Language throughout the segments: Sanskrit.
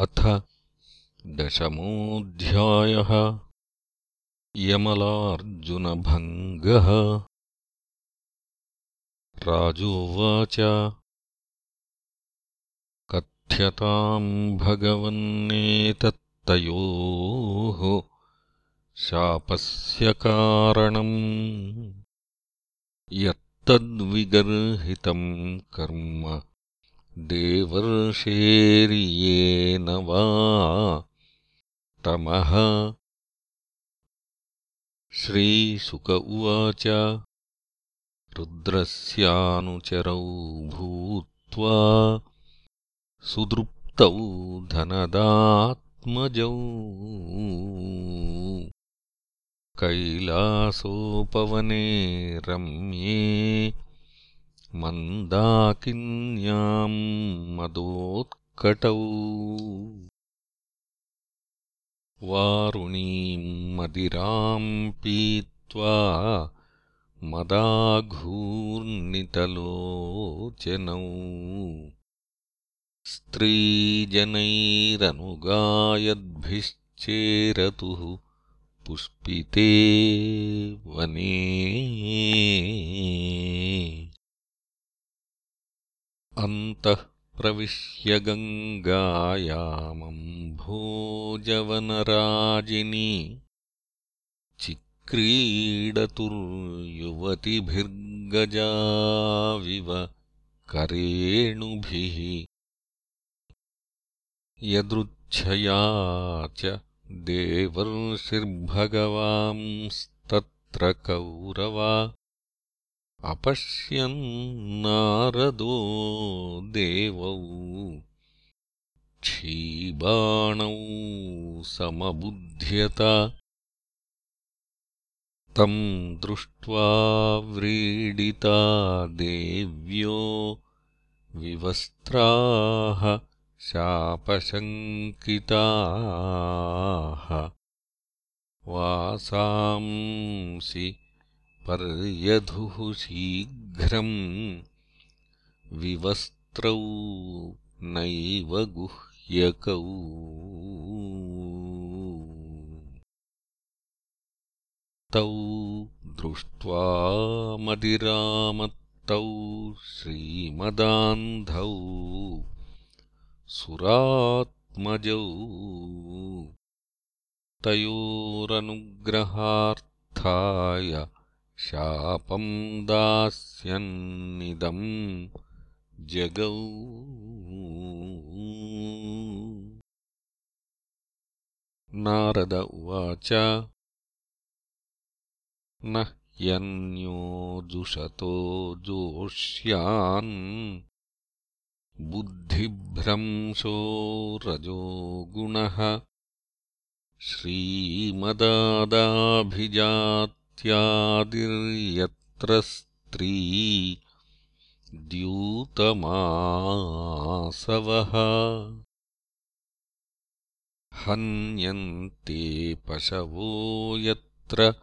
अथ दशमोऽध्यायः। यमलार्जुनभङ्गः। राजोवाच। कथ्यताम् भगवन्नेतत्तयोः शापस्य कारणम्। यत्तद्विगर्हितम् कर्म देवर्षेर्येन वा तमः। श्रीशुक उवाच। रुद्रस्यानुचरौ भूत्वा सुदृप्तौ धनदात्मजौ। कैलासोपवने रम्ये मन्दाकिन्याम् मदोत्कटौ। वारुणीम् मदिराम् पीत्वा मदाघूर्णितलोचनौ स्त्रीजनैरनुगायद्भिश्चेरतुः पुष्पिते वने अन्तः प्रविश्य गङ्गायामम्भोजवनराजिनी चिक्रीडतुर्युवतिभिर्गजाविव करेणुभिः यदृच्छया च देवर्षिर्भगवांस्तत्र कौरवा अपश्यन्नारदो देवौ क्षीबाणौ समबुध्यत तम् दृष्ट्वा व्रीडिता देव्यो विवस्त्राः शापशङ्किताः। वासांसि पर्यधुः शीघ्रम् विवस्त्रौ नैव गुह्यकौ। तौ दृष्ट्वा मदिरामत्तौ श्रीमदान्धौ सुरात्मजौ। तयोरनुग्रहार्थाय शापम् दास्यन्निदम् जगौ। नारद उवाच न ह्यन्यो जुषतो जोष्यान्। बुद्धिभ्रंशो रजो गुणः। श्रीमदादाभिजात् इत्यादिर्यत्र स्त्री द्यूतमासवः। हन्यन्ते पशवो यत्र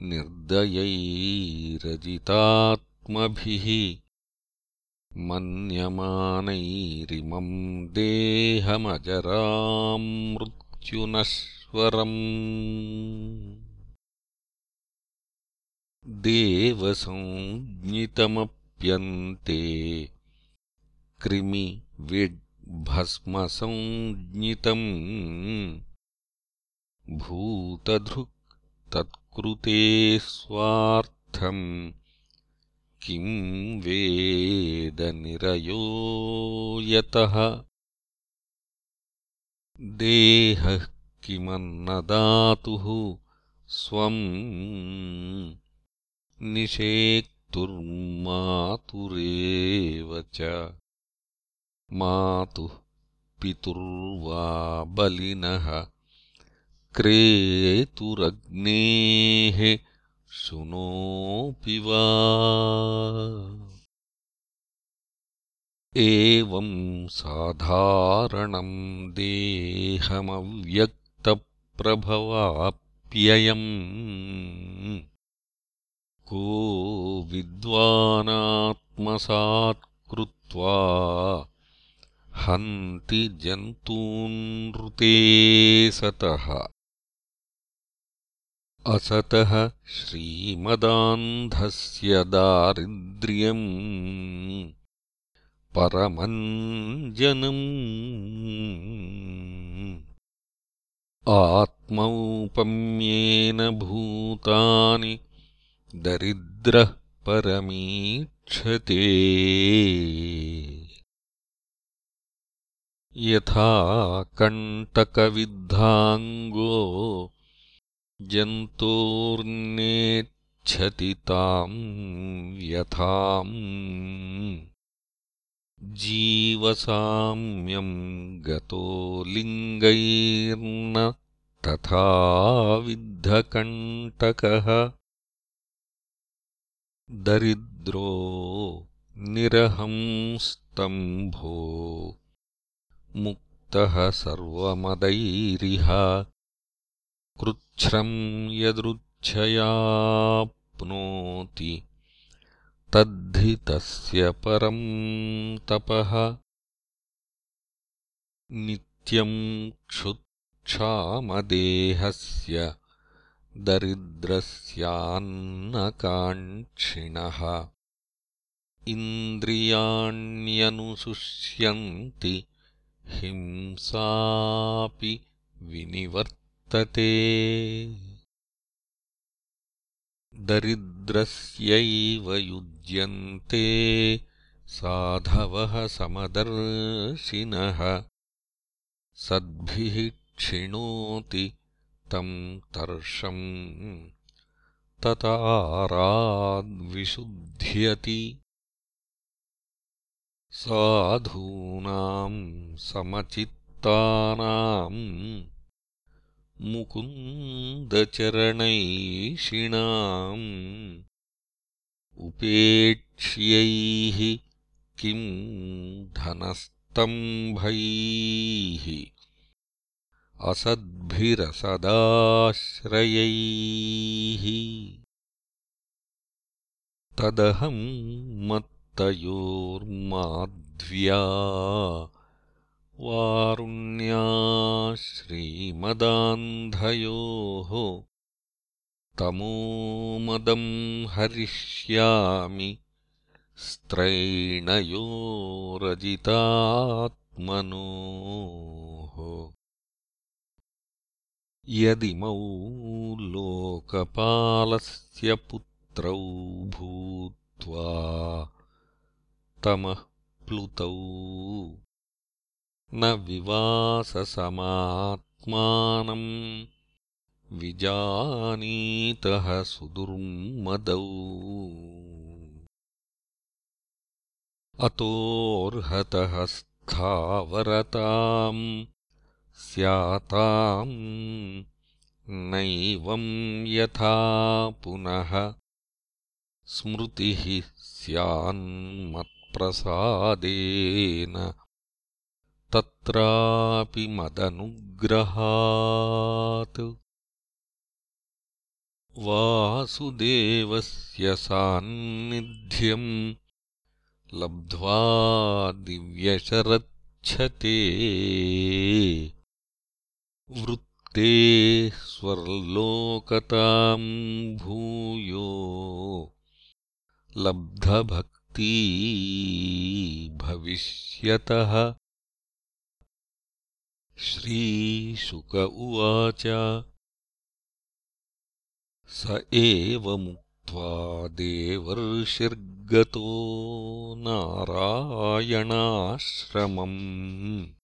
निर्दयैरजितात्मभिः। मन्यमानैरिमम् देहमजरामृत्युनश्वरम् देवसंज्ञितमप्यन्ते कृमिविड्भस्मसंज्ञितम् भूतधृक् तत्कृते स्वार्थम् किम् वेदनिरयो यतः? देहः किमन्नदातुः स्वम् निषेक्तुर्मातुरेव च। मातुः पितुर्वा बलिनः क्रेतुरग्नेः शुनोऽपि वा। साधारणम् देहमव्यक्तप्रभवाप्ययम् को विद्वानात्मसात्कृत्वा हन्ति जन्तूनृते सतः। असतः श्रीमदान्धस्य दारिद्र्यम् परमञ्जनम्। आत्मौपम्येन भूतानि दरिद्रः परमीक्षते यथा कण्टकविद्धाङ्गो जन्तोर्नेच्छति ताम् व्यथाम् जीवसाम्यम् गतो लिङ्गैर्न तथा विद्धकण्टकः दरिद्रो निरहंस्तम्भो मुक्तः सर्वमदैरिह कृच्छ्रम् यदृच्छयाप्नोति तद्धि तस्य परम् तपः नित्यम् क्षुत्क्षामदेहस्य दरिद्रस्यान्नकाङ्क्षिणः। इन्द्रियाण्यनुसुष्यन्ति हिंसापि विनिवर्तते। दरिद्रस्यैव युज्यन्ते साधवः समदर्शिनः। सद्भिः क्षिणोति तम् तर्षम् तताराद्विशुध्यति साधूनाम् समचित्तानाम् मुकुन्दचरणैषिणाम् उपेक्ष्यैः किम् धनस्तम्भैः असद्भिरसदाश्रयैः। तदहम् मत्तयोर्माध्व्या वारुण्या श्रीमदान्धयोः। तमोमदम् हरिष्यामि स्त्रैणयोरजितात्मनोः यदिमौ लोकपालस्य पुत्रौ भूत्वा तमः प्लुतौ न विवाससमात्मानम् विजानीतः सुदुर्मदौ। अतोऽर्हतः स्थावरताम् स्याताम् नैवम् यथा पुनः स्मृतिः स्यान्मत्प्रसादेन तत्रापि मदनुग्रहात्। वासुदेवस्य सान्निध्यम् लब्ध्वा दिव्यशरच्छते वृत्ते स्वर्लोकताम् भूयो लब्धभक्ती भविष्यतः। श्रीशुक उवाच। स एवमुक्त्वा देवर्षिर्गतो नारायणाश्रमम्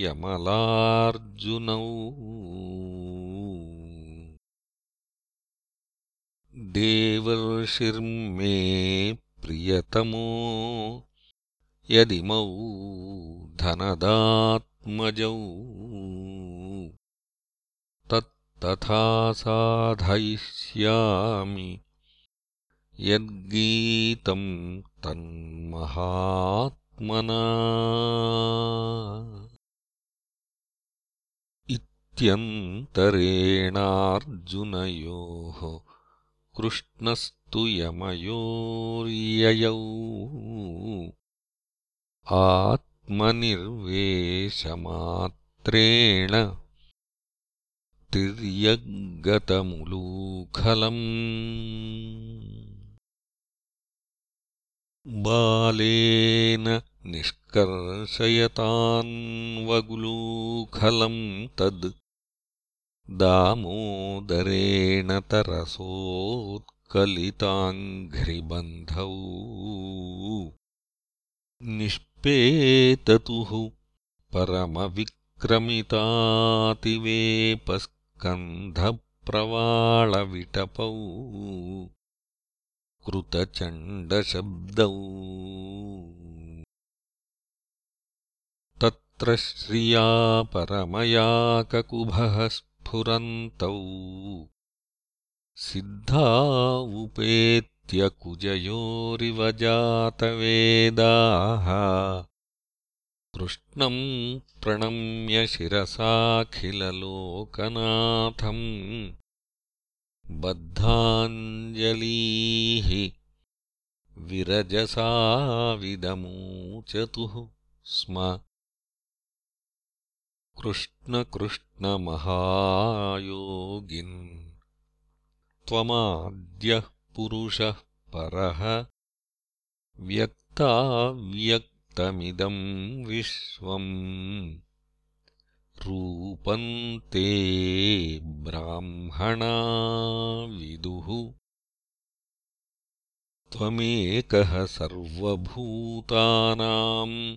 यमलार्जुनौ देवर्षिर्मे प्रियतमो यदिमौ धनदात्मजौ तत्तथा साधयिष्यामि यद्गीतम् तन्महात्मना इत्यन्तरेणार्जुनयोः कृष्णस्तु यमयोर्ययौ। आत्मनिर्वेशमात्रेण तिर्यग्गतमुलूखलम् बालेन निष्कर्षयतान्वगुलूखलम् तद् दामोदरेण तरसोत्कलिताङ्घ्रिबन्धौ। निष्पेततुः परमविक्रमितातिवेपस्कन्धप्रवाळविटपौ कृतचण्डशब्दौ। तत्र श्रिया परमया ककुभः स्फुरन्तौ। सिद्धा उपेत्यकुजयोरिव जातवेदाः। कृष्णम् प्रणम्य शिरसाखिललोकनाथम् बद्धाञ्जलीः विरजसाविदमूचतुः स्म। कृष्णकृष्णमहायोगिन् त्वमाद्यः पुरुषः परः। व्यक्ताव्यक्तमिदम् विश्वम् रूपम् ते ब्राह्मणा विदुः। त्वमेकः सर्वभूतानाम्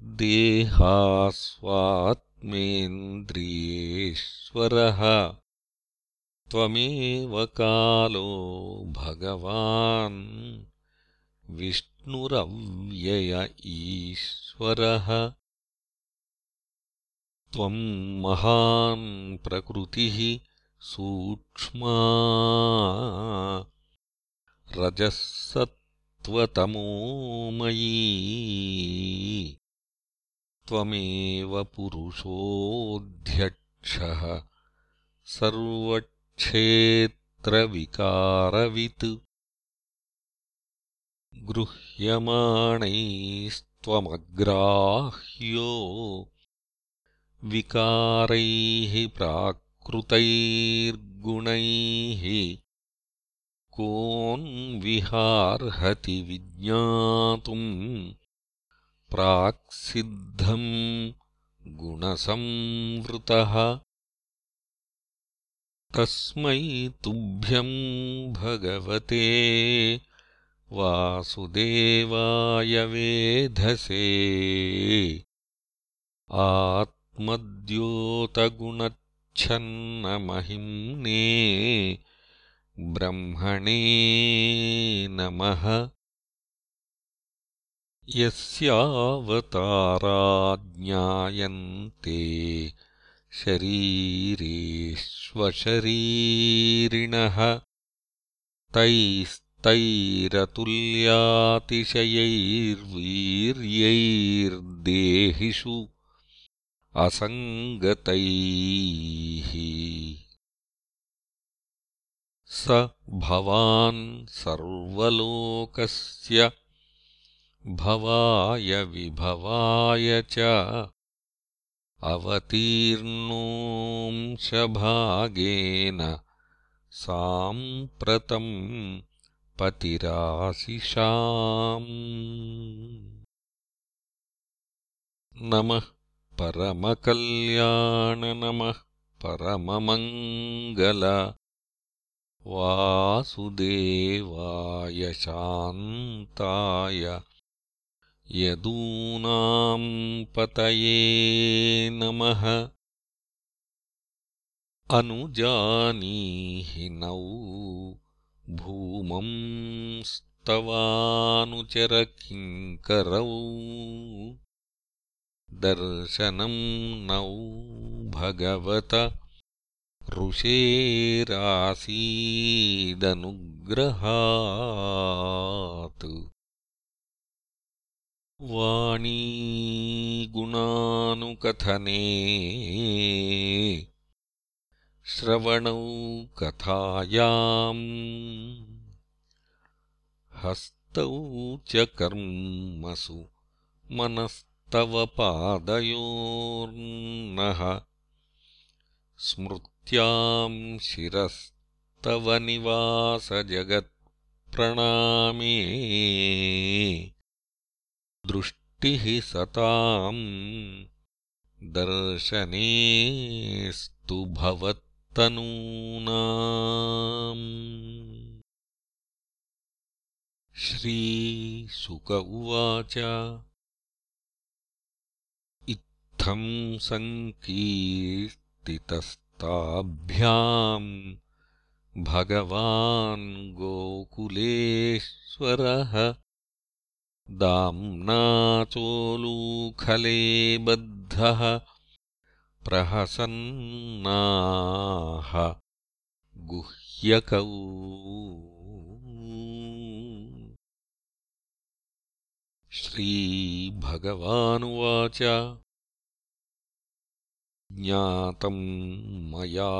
देहास्वात्मेन्द्रियेश्वरः। त्वमेव कालो भगवान्। विष्णुरव्यय ईश्वरः त्वम् महान् प्रकृतिः सूक्ष्मा। रजःसत्त्वतमोमयी त्वमेव पुरुषोऽध्यक्षः। सर्वक्षेत्रविकारवित्। गृह्यमाणैस्त्वमग्राह्यो विकारैः प्राकृतैर्गुणैः कोऽन्विहार्हति विज्ञातुम् प्राक्सिद्धम् गुणसंवृतः। तस्मै तुभ्यम् भगवते वासुदेवाय वेधसे आत्मद्योतगुणच्छन्नमहिम्ने ब्रह्मणे नमः। यस्यावतारा ज्ञायन्ते शरीरेष्वशरीरिणः। तैस्तैरतुल्यातिशयैर्वीर्यैर्देहिषु असङ्गतैः। स भवान् सर्वलोकस्य भवाय विभवाय च अवतीर्णोऽंशभागेन साम्प्रतम् पतिराशिषाम्। नमः परमकल्याण नमः परममङ्गल। वासुदेवाय शान्ताय। यदूनाम् पतये नमः। अनुजानीहि नौ भूमंस्त्वम् तवानुचरकिङ्करौ दर्शनम् नौ भगवत ऋषेरासीदनुग्रहात्। वाणीगुणानुकथने श्रवणौ कथायाम् हस्तौ च कर्मसु मनस्तव पादयोर्नः स्मृत्याम् शिरस्तव निवासजगत्प्रणामे। दृष्टिः सताम् दर्शनेस्तु भवत्तनूनाम्। श्रीसुक उवाच सङ्कीर्तितस्ताभ्याम् भगवान् गोकुलेश्वरः दाम्नाचोलूखले बद्धः प्रहसन्नाः गुह्यकौ। श्रीभगवानुवाच ज्ञातम् मया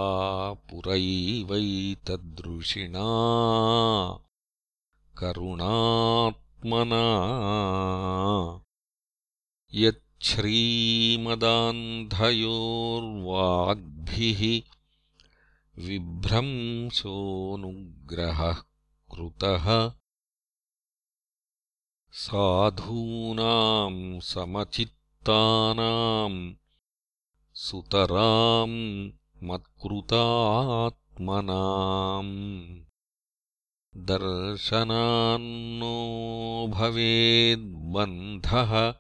पुरैवैतदृषिणा। करुणा मना यच्छ्रीमदान्धयोर्वाग्भिः विभ्रंशोऽनुग्रहः कृतः साधूनाम् समचित्तानाम् सुतराम् मत्कृतात्मनाम्। दर्शनान्नो भवेद्बन्धः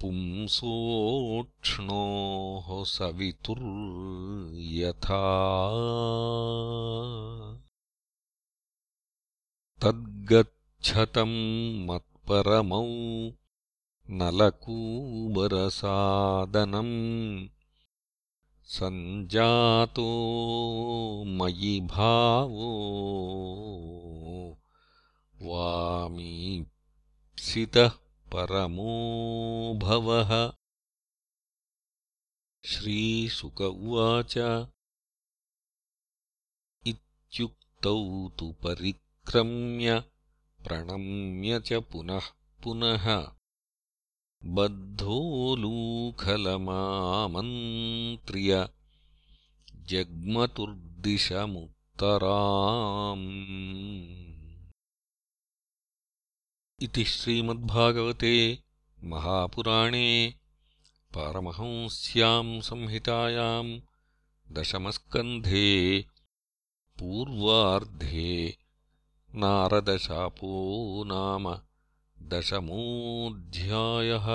पुंसोक्ष्णोः सवितुर्यथा। तद्गच्छतम् मत्परमौ नलकूबरसादनम् सञ्जातो मयि भावो वामीप्सितः परमो भवः। श्रीसुक उवाच। इत्युक्तौ तु परिक्रम्य प्रणम्य च पुनः पुनः बद्धोलूखलमामन्त्र्य जग्मतुर्दिशमुत्तराम्। इति श्रीमद्भागवते महापुराणे पारमहंस्याम् संहितायाम् दशमस्कन्धे पूर्वार्धे नारदशापो नाम दशमोऽध्यायः